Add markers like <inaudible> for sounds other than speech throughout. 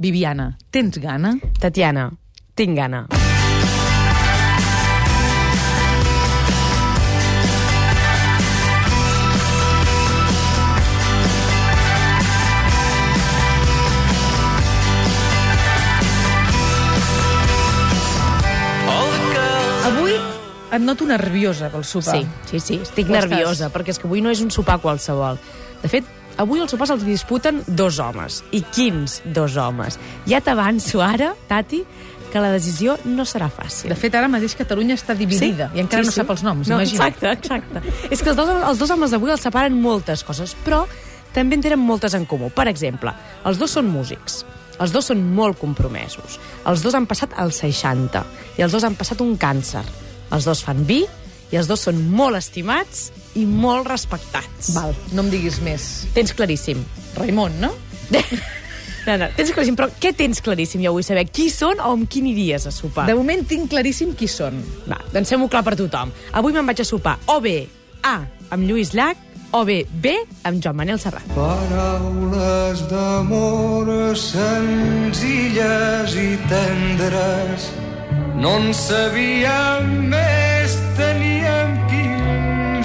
Viviana, tens gana? Tatiana, tinc gana. Et noto nerviosa pel sopar. Sí, sí, sí, estic nerviosa, estàs. perquè és que avui no és un sopar qualsevol. De fet, avui els sopars els disputen dos homes. I quins dos homes? Ja t'avanço ara, Tati, que la decisió no serà fàcil. De fet, ara mateix Catalunya està dividida i encara no sap els noms, no, imagina't. Exacte, exacte. És que els dos, els dos homes d'avui els separen moltes coses, però també en tenen moltes en comú. Per exemple, els dos són músics, els dos són molt compromesos, els dos han passat als 60 i els dos han passat un càncer. Els dos fan vi i els dos són molt estimats i molt respectats. Val, no em diguis més. Tens claríssim. Raimon, no? No, no, tens claríssim, però què tens claríssim? Jo vull saber qui són o amb qui aniries a sopar. De moment tinc claríssim qui són. Va, doncs fem-ho clar per tothom. Avui me'n vaig a sopar o bé A, amb Lluís Llach, o bé B, amb Joan Manel Serrat. Paraules d'amor senzilles i tendres no en sabíem més, teníem 15 anys.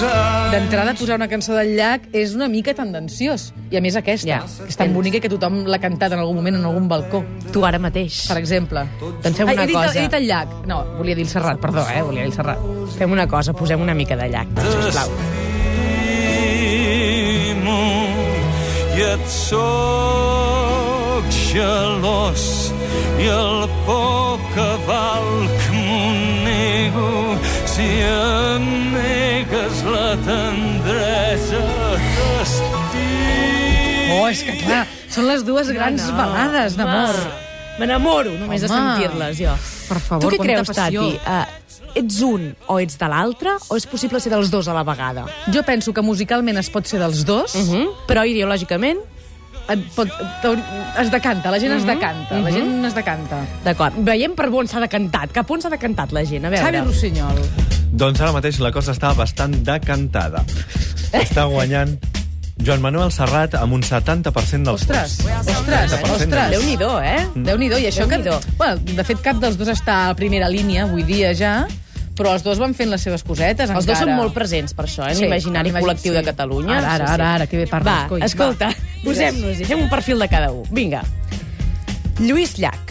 D'entrada, posar una cançó del llac és una mica tendenciós. I a més aquesta, Ja. que és tan bonica que tothom l'ha cantat en algun moment en algun balcó, Tu ara mateix. per exemple. Doncs fem Ai, una he dit, cosa. He dit el llac. No, volia dir el Serrat, perdó, eh? Volia dir el Serrat. Fem una cosa, posem una mica de llac, sisplau. T'estimo i et soc gelós i el poc que valc m'ho nego si em negues la tendresa t'estimo Oh, és que clar, són les dues grans No, no, balades d'amor. M'enamoro només de Home. sentir-les, jo. Per favor, tu què creus, passió. Tati? Uh, ets un o ets de l'altre o és possible ser dels dos a la vegada? Jo penso que musicalment es pot ser dels dos, Uh -huh. Però ideològicament, pot, t'hauri- es decanta, la gent es decanta, la gent es decanta. d'acord. Veiem per on s'ha decantat. Cap on s'ha decantat la gent? A veure. Xavi Rossinyol. Doncs ara mateix la cosa està bastant decantada. <laughs> Està guanyant Joan Manuel Serrat amb un 70% dels Ostres, vots. ostres, 70% ostres. Déu-n'hi-do, eh? Déu-n'hi-do, i això que... Déu-n'hi-do. Bueno, de fet, cap dels dos està a primera línia avui dia ja, però els dos van fent les seves cosetes Els dos encara. són molt presents per això, eh? Sí, l'imaginari col·lectiu sí. de Catalunya. Ara, ara, ara, ara, que bé parles, Va, coi. escolta, Va. Posem-nos-hi, fem un perfil de cada un. Vinga. Lluís Llach.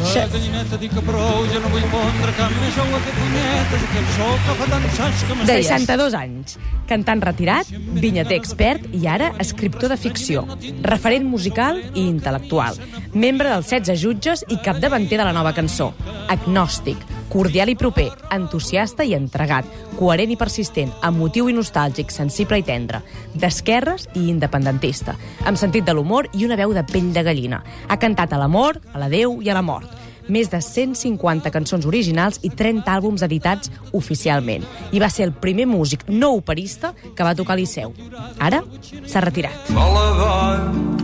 La gallineta dic que prou, jo no vull pondre cap més ou a fer punyetes, aquest sol que fa tants anys que m'està... 62 anys, cantant retirat, vinyater expert i ara escriptor de ficció, referent musical i intel·lectual, membre dels 16 jutges i capdavanter de la nova cançó, agnòstic, cordial i proper, entusiasta i entregat, coherent i persistent, emotiu i nostàlgic, sensible i tendre, d'esquerres i independentista, amb sentit de l'humor i una veu de pell de gallina. Ha cantat a l'amor, a la Déu i a la mort més de 150 cançons originals i 30 àlbums editats oficialment. I va ser el primer músic no operista que va tocar a Liceu. Ara s'ha retirat. Me la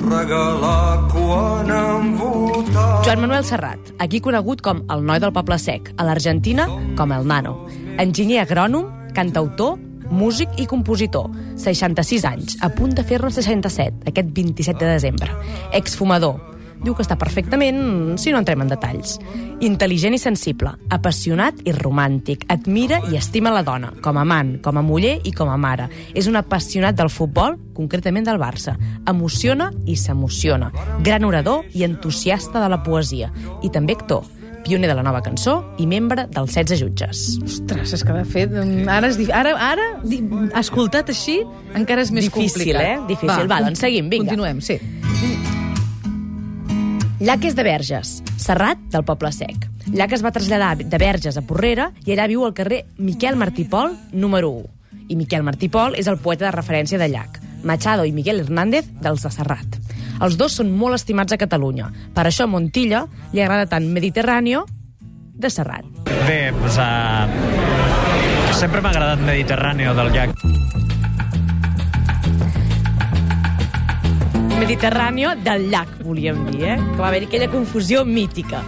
regalar quan envoltava... Joan Manuel Serrat, aquí conegut com el noi del Poble Sec, a l'Argentina com el Nano. Enginyer agrònom, cantautor, músic i compositor. 66 anys, a punt de fer-ne 67, aquest 27 de desembre. Exfumador. Diu que està perfectament, si no entrem en detalls. Intel·ligent i sensible, apassionat i romàntic. Admira i estima la dona, com a amant, com a muller i com a mare. És un apassionat del futbol, concretament del Barça. Emociona i s'emociona. Gran orador i entusiasta de la poesia. I també actor pioner de la nova cançó i membre dels 16 jutges. Ostres, és que de fet, ara, és, dif- ara, ara escoltat així, encara és més Difícil, complicat. eh? Difícil. Va, doncs seguim, vinga. Continuem, sí. Llach és de Verges, Serrat del Poble Sec. Llach es va traslladar de Verges a Porrera i allà viu al carrer Miquel Martí Pol, número 1. I Miquel Martí Pol és el poeta de referència de Llach. Machado i Miguel Hernández dels de Serrat. Els dos són molt estimats a Catalunya. Per això a Montilla li agrada tant Mediterráneo de Serrat. Bé, doncs, uh, sempre m'ha agradat Mediterráneo del llac. Mediterráneo del llac, volíem dir, eh? Que va haver-hi aquella confusió mítica.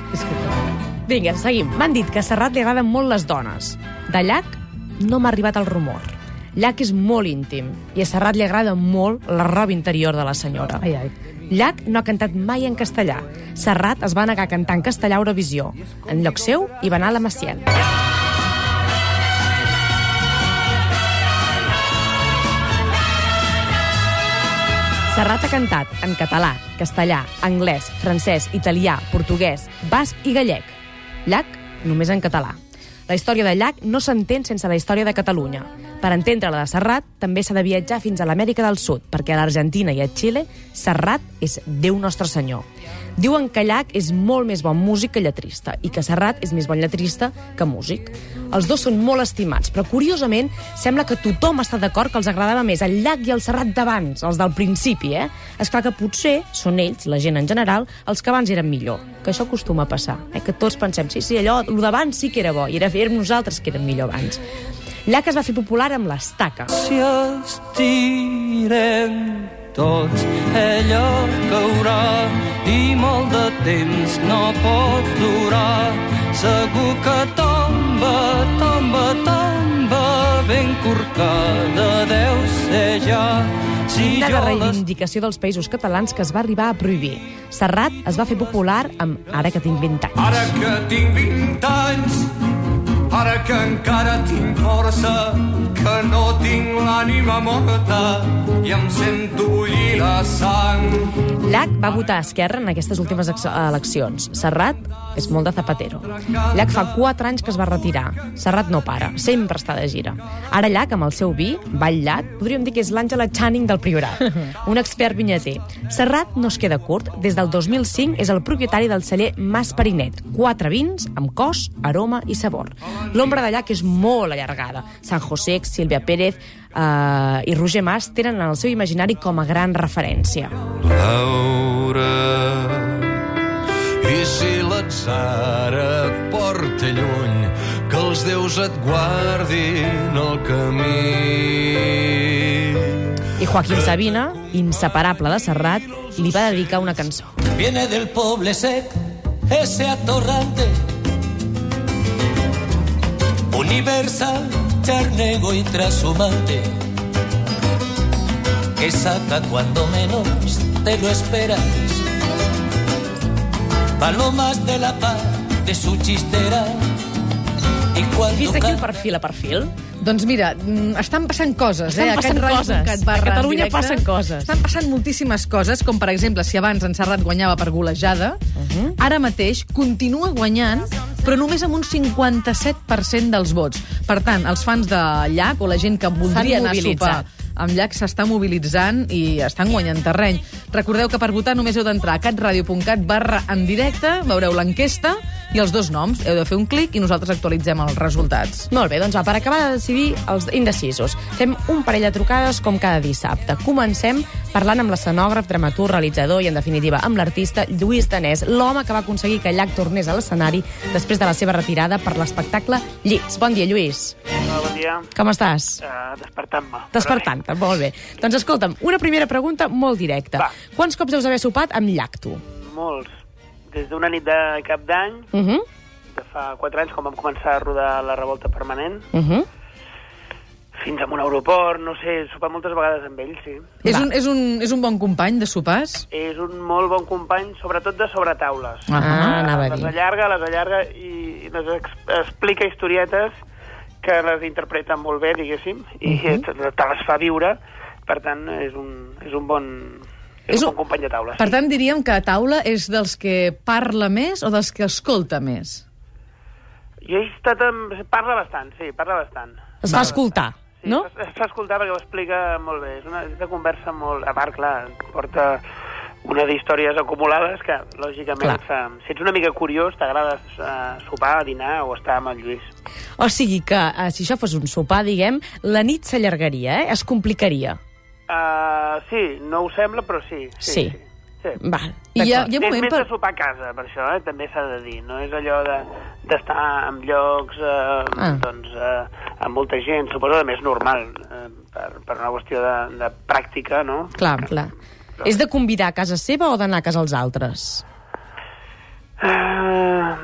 Vinga, seguim. M'han dit que a Serrat li agraden molt les dones. De Llach no m'ha arribat el rumor. Llach és molt íntim i a Serrat li agrada molt la roba interior de la senyora. Ai, ai. Llach no ha cantat mai en castellà. Serrat es va negar a cantar en castellà a Eurovisió. En lloc seu hi va anar la Maciel. Serrat ha cantat en català, castellà, anglès, francès, italià, portuguès, basc i gallec. Llach només en català. La història de Llach no s'entén sense la història de Catalunya. Per entendre la de Serrat, també s'ha de viatjar fins a l'Amèrica del Sud, perquè a l'Argentina i a Xile, Serrat és Déu Nostre Senyor. Diuen que Llach és molt més bon músic que lletrista i que Serrat és més bon lletrista que músic. Els dos són molt estimats, però curiosament sembla que tothom està d'acord que els agradava més el Llach i el Serrat d'abans, els del principi, eh? És clar que potser són ells, la gent en general, els que abans eren millor. Que això acostuma a passar, eh? que tots pensem, sí, sí, allò, el d'abans sí que era bo, i era, érem nosaltres que érem millor abans. Llach es va fer popular amb l'estaca. Si estirem tots, ella caurà i molt de temps no pot durar. Segur que tomba, tomba, tomba, ben corcada deu ser ja. Si Una de reivindicació dels països catalans que es va arribar a prohibir. Serrat es va fer popular amb Ara que tinc 20 anys. Ara que tinc 20 anys, ara que encara tinc força, que no tinc l'ànima morta i em sento bullir la sang. Llach va votar a Esquerra en aquestes últimes eleccions. Serrat és molt de Zapatero. Llach fa 4 anys que es va retirar. Serrat no para, sempre està de gira. Ara Llach, amb el seu vi, Vall Llach, podríem dir que és l'Àngela Channing del Priorat, un expert vinyater. Serrat no es queda curt. Des del 2005 és el propietari del celler Mas Perinet. Quatre vins amb cos, aroma i sabor. L'ombra de Llach és molt allargada. San José, Sílvia Pérez eh, i Roger Mas tenen en el seu imaginari com a gran referència. Laura, l'atzar et porta lluny, que els déus et guardin el camí. I Joaquín Sabina, inseparable de Serrat, li va dedicar una cançó. Viene del poble sec, ese atorrante. Universal, charnego y trashumante. Que saca cuando menos te lo esperas. Palomas de la paz de su chistera. Cuando Vist aquí el perfil a perfil? Doncs mira, mm, estan passant coses, Estan eh? passant Aquest coses. Ràdio.cat barra A Catalunya directe. passen coses. Estan passant moltíssimes coses, com per exemple, si abans en Serrat guanyava per golejada, Mhm. ara mateix continua guanyant, però només amb un 57% dels vots. Per tant, els fans de Llach o la gent que voldria anar a sopar amb Llach s'està mobilitzant i estan guanyant terreny. Recordeu que per votar només heu d'entrar a catradio.cat barra en directe, veureu l'enquesta i els dos noms. Heu de fer un clic i nosaltres actualitzem els resultats. Molt bé, doncs va, per acabar de decidir els indecisos. Fem un parell de trucades com cada dissabte. Comencem parlant amb l'escenògraf, dramaturg, realitzador i, en definitiva, amb l'artista Lluís Danès, l'home que va aconseguir que Llach tornés a l'escenari després de la seva retirada per l'espectacle Llits. Bon dia, Lluís. Hola, bon dia. Com estàs? Uh, Despertant-me. Despertant-te, molt bé. Doncs escolta'm, una primera pregunta molt directa. Va. Quants cops deus haver sopat amb Llach, tu? Molts. Des d'una nit de cap d'any, Uh -huh, de fa 4 anys, quan vam començar a rodar la revolta permanent, uh -huh. Fins a un aeroport, no sé, he sopat moltes vegades amb ell, sí. És Va. un, és, un, és un bon company de sopars? És un molt bon company, sobretot de sobretaules. Ah, anava a les dir. allarga, les allarga i les ex explica historietes que les interpreta molt bé, diguéssim, i uh -huh. te, les fa viure. Per tant, és un, és un bon... És, És un un- bon company de taula. Per sí. tant, diríem que a taula és dels que parla més o dels que escolta més? Jo he estat amb... Parla bastant, sí, parla bastant. Es fa escoltar, Sí, no? Es, es fa escoltar perquè ho explica molt bé. És una, és una conversa molt... A part, clar, porta una d'històries acumulades que, lògicament, fa, si ets una mica curiós, t'agrada uh, sopar, dinar o estar amb el Lluís. O sigui que, eh, si això fos un sopar, diguem, la nit s'allargaria, eh? Es complicaria. Uh, sí, no ho sembla, però sí. Sí. Sí. sí. Sí. Va, I hi ha, hi ha un és moment més per... de sopar a casa, per això, eh? també s'ha de dir. No és allò de- d'estar en llocs eh, Ah. doncs, eh, amb molta gent, suposo que més normal, eh, per, per una qüestió de, de pràctica, no? Clar, clar. És de convidar a casa seva o d'anar a casa els altres? Uh,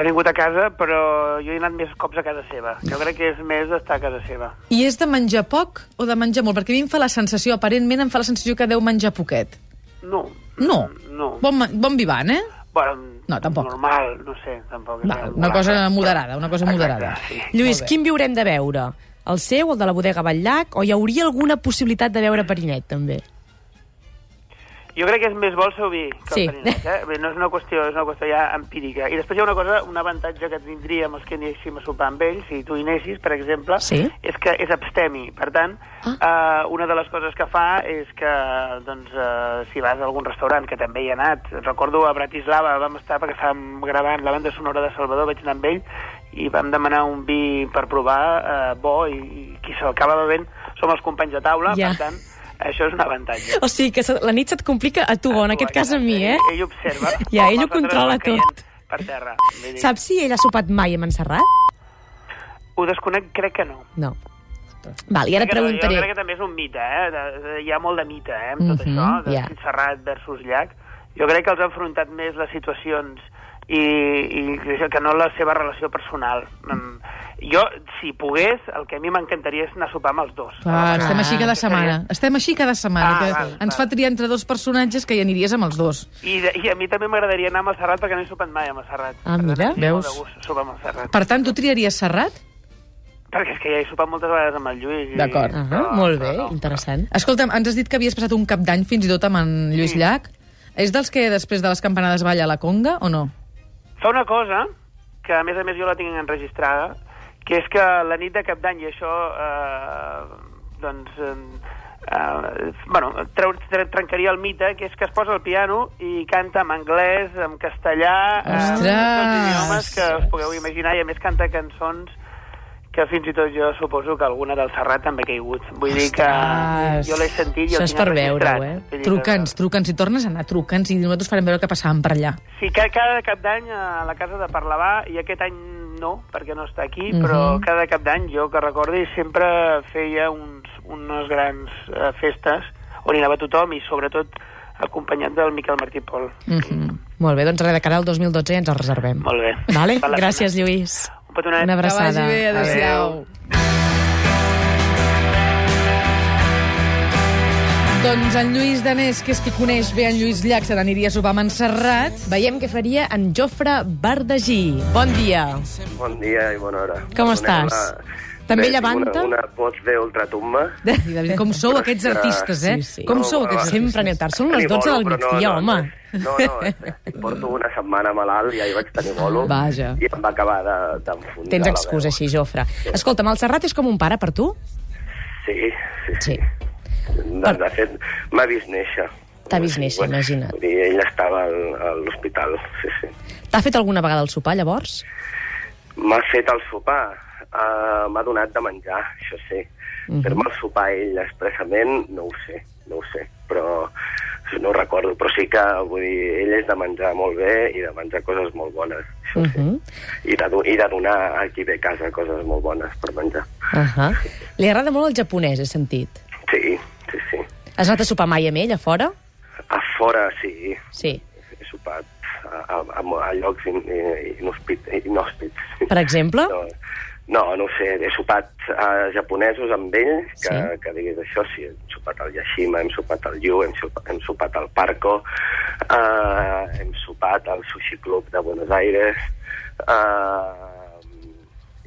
he vingut a casa, però jo he anat més cops a casa seva. Jo crec que és més d'estar a casa seva. I és de menjar poc o de menjar molt? Perquè a mi em fa la sensació, aparentment em fa la sensació que deu menjar poquet. No, No. No. Bon, bon vivant, eh? Bueno, No, tampoc. Normal, no sé, tampoc. molt una cosa moderada, una cosa Exacte, moderada. sí. Lluís, quin viurem de veure? El seu, el de la bodega Batllac, o hi hauria alguna possibilitat de veure Perinet, també? Jo crec que és més bo el seu vi que Sí. el Perinet, eh? Bé, No és una qüestió, és una qüestió ja empírica. I després hi ha una cosa, un avantatge que tindríem els que anéssim a sopar amb ells, si tu hi anessis, per exemple, Sí. és que és abstemi. Per tant, Ah. eh, una de les coses que fa és que, doncs, eh, si vas a algun restaurant, que també hi ha anat, recordo a Bratislava, vam estar perquè estàvem gravant la banda sonora de Salvador, vaig anar amb ell, i vam demanar un vi per provar, eh, bo, i, i qui se'l acaba bevent som els companys de taula, Ja. per tant, això és un avantatge. O sigui, que la nit se't complica a tu, o en aquest cas a mi, eh? Ell, ell observa. <laughs> Ja, ell ho controla tot. Per terra. Saps si ell ha sopat mai a Montserrat? Ho desconec, crec que no. No. Val, i ara et preguntaré... Jo crec que també és un mite, eh? De, de, hi ha molt de mite, eh? Amb tot Mhm, això, de ja. Serrat versus Llac. Jo crec que els ha enfrontat més les situacions i, i que no la seva relació personal. Mm, Jo, si pogués, el que a mi m'encantaria és anar a sopar amb els dos. Clar, estem així cada setmana. Estem així cada setmana, Ah, que val, ens val. fa triar entre dos personatges que hi aniries amb els dos. I, de, I a mi també m'agradaria anar amb el Serrat perquè no he sopat mai amb el Serrat. Ah, tant, mira, molt veus? gust sopar amb el Serrat. Per tant, tu triaries Serrat? Perquè és que ja he sopat moltes vegades amb el Lluís. i- D'acord. Ah, però- molt bé, no. interessant. Escolta'm, ens has dit que havies passat un cap d'any fins i tot amb en Lluís Sí. Llach. És dels que després de les campanades balla a la conga o no? Fa una cosa, que a més a més jo la tinc enregistrada, que és que la nit de cap d'any, i això, eh, doncs, eh, eh, bueno, treu, tre, trencaria el mite, que és que es posa al piano i canta en anglès, en castellà, Ostres! tots els idiomes que us pugueu imaginar, i a més canta cançons que fins i tot jo suposo que alguna del Serrat també ha caigut. Vull dir que Ostres! jo l'he sentit i el tinc per veure-ho, eh? Truca'ns, truca'ns. Si tornes a anar, truca'ns i nosaltres farem veure que passàvem per allà. Sí, cada, cada cap d'any a la casa de Parlavà, i aquest any no, perquè no està aquí, Mhm. però cada cap d'any, jo que recordi, sempre feia uns, unes grans eh, festes on hi anava tothom i sobretot acompanyat del Miquel Martí Pol. Mhm. Molt bé, doncs res, de cara al 2012 ja ens el reservem. Molt bé. Vale? Gràcies. Lluís. Un petonet. Una abraçada. Que vagi bé, adéu-siau. Doncs en Lluís Danés, que és qui coneix bé en Lluís Llach, se n'aniria a sopar a Montserrat. Veiem què faria en Jofre Bardagí. Bon dia. Bon dia i bona hora. Com Perdoneu estàs? la- També Bé, llevanta? Una, una voz de ultratumba. Com sou aquests <laughs> artistes, eh? Sí, sí. Com No, sou aquests va, Sempre aneu tard. Són les Tenir 12 del migdia, no, no, home. No, no, no, porto una setmana malalt i ahir vaig tenir bolo. Vaja. I em va acabar de- d'enfonsar Tens excusa així, Jofre. Escolta'm, el Serrat és com un pare per tu? Sí, sí, Sí. De, de fet, m'ha vist néixer. T'ha vist néixer, imagina't. Vull dir, ell estava al, a l'hospital, sí, sí. T'ha fet alguna vegada el sopar, llavors? M'ha fet el sopar, uh, m'ha donat de menjar, això sí. Mhm. Fer-me el sopar ell expressament, no ho sé, no ho sé, però no ho recordo, però sí que, vull dir, ell és de menjar molt bé i de menjar coses molt bones, això sí. Mhm. I, de, I de donar a qui ve a casa coses molt bones per menjar. Uh -huh. Li agrada molt el japonès, he sentit. Sí. Has anat a sopar mai amb ell, a fora? A fora, sí, Sí. he sopat a, a, a, llocs in, in, inhòspits. inhòspits. Per exemple? <laughs> No, no, no sé, he sopat a japonesos amb ell, que, Sí. que diguis això, sí, hem sopat al Yashima, hem sopat al Yu, hem sopat, hem sopat al Parco, uh, hem sopat al Sushi Club de Buenos Aires, uh,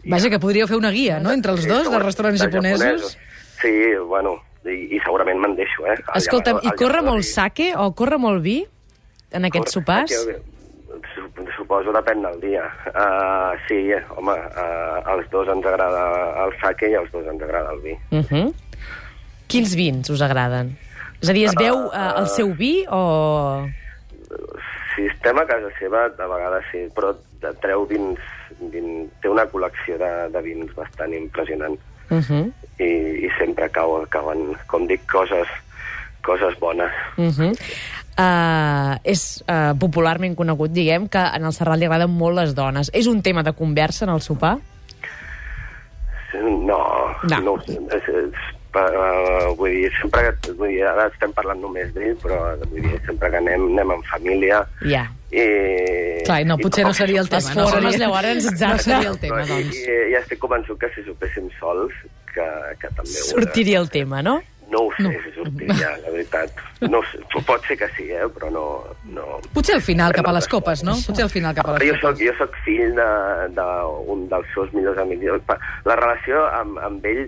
Vaja, que podríeu fer una guia, no?, entre els dos, dels restaurants japonesos. Sí, bueno, i, i segurament me'n deixo, eh? Escolta'm, llamador- i corre molt sake o corre molt vi en aquests sopars? Corre, sup- Suposo depèn del dia. Uh, sí, home, uh, als dos ens agrada el sake i als dos ens agrada el vi. Uh -huh. Quins vins us agraden? És a dir, es veu uh, el seu vi o... Si estem a casa seva, de vegades sí, però treu vins, vins té una col·lecció de, de vins bastant impressionant Uh -huh. i, i sempre cau, cauen, com dic, coses, coses bones. Uh -huh. Uh, és uh, popularment conegut, diguem, que en el Serrat li agraden molt les dones. És un tema de conversa en el sopar? No, No. no, és, és, uh, vull dir, sempre que, vull dir, ara estem parlant només d'ell, però vull dir, sempre que anem, anem en família Ja. i... Clar, no, i potser no seria el tema. No llavors, No exacte. seria el tema, doncs. I, i, ja estic convençut que si sopéssim sols, que, que també ho Sortiria el tema, no? No ho sé no. si sortiria, la veritat. No sé, pot ser que sí, eh? però no... no. Potser al final, cap a No les copes, no? Potser al final, cap a les Jo copes. soc, jo soc fill d'un de, un dels seus millors amics. La relació amb, amb ell,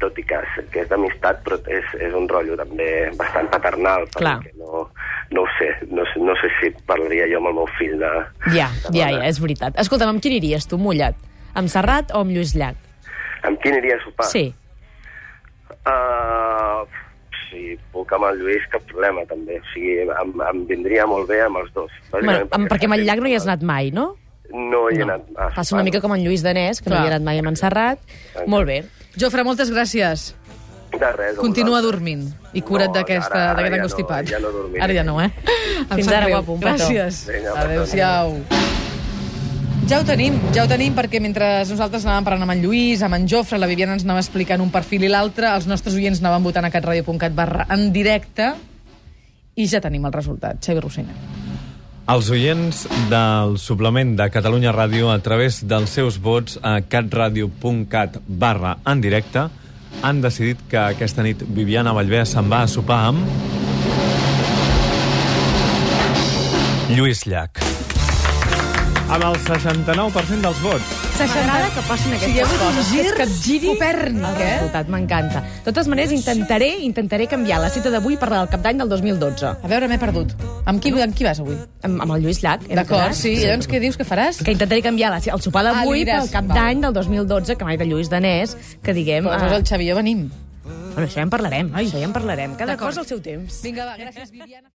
tot i que, és- que és d'amistat, però és, és un rotllo també bastant paternal. Clar. perquè No, no ho sé, no, sé- no sé si parlaria jo amb el meu fill de... Ja, de ja, ja, és veritat. Escolta'm, amb quin iries tu, mullat? Amb Serrat o amb Lluís Llach? Amb qui aniria a sopar? Sí. Uh, si puc amb el Lluís, cap problema, també. O sigui, em, em vindria molt bé amb els dos. Bueno, amb, perquè amb el Llach no hi has anat mai, no? No hi he No. anat a Passa una mica no. com en Lluís Danès, que no Clar. hi ha anat mai a Montserrat. Molt bé. Jofre, moltes gràcies. De res, Continua dormint i cura't No, d'aquest ja no, encostipat. ja no dormiré. Ara ja no, eh? Fins ara, guapo. Gràcies. Adéu-siau. Ja ho tenim, ja ho tenim, perquè mentre nosaltres anàvem parlant amb en Lluís, amb en Jofre, la Viviana ens anava explicant un perfil i l'altre, els nostres oients anaven votant a catradio.cat barra en directe, i ja tenim el resultat. Xavi Rossina. Els oients del suplement de Catalunya Ràdio a través dels seus vots a catradio.cat barra en directe han decidit que aquesta nit Viviana Vallvé se'n va a sopar amb... Lluís Llach. Amb el 69% dels vots. M'agrada que passin aquestes un coses. gir que et giri copèrnic, el eh? resultat, m'encanta. De totes maneres, intentaré intentaré canviar la cita d'avui per la del cap d'any del 2012. A veure, m'he perdut. Amb qui, amb qui vas avui? Amb, amb el Lluís Llach. D'acord, sí. I llavors què dius que faràs? Que intentaré canviar la, el sopar Ah, d'avui diràs, pel cap d'any del 2012, que mai de Lluís Danès, que diguem... Però aleshores ah, el Xavi i jo venim. Bueno, això ja en parlarem, això ja en parlarem. Cada cosa al seu temps. Vinga, va, gràcies, Viviana.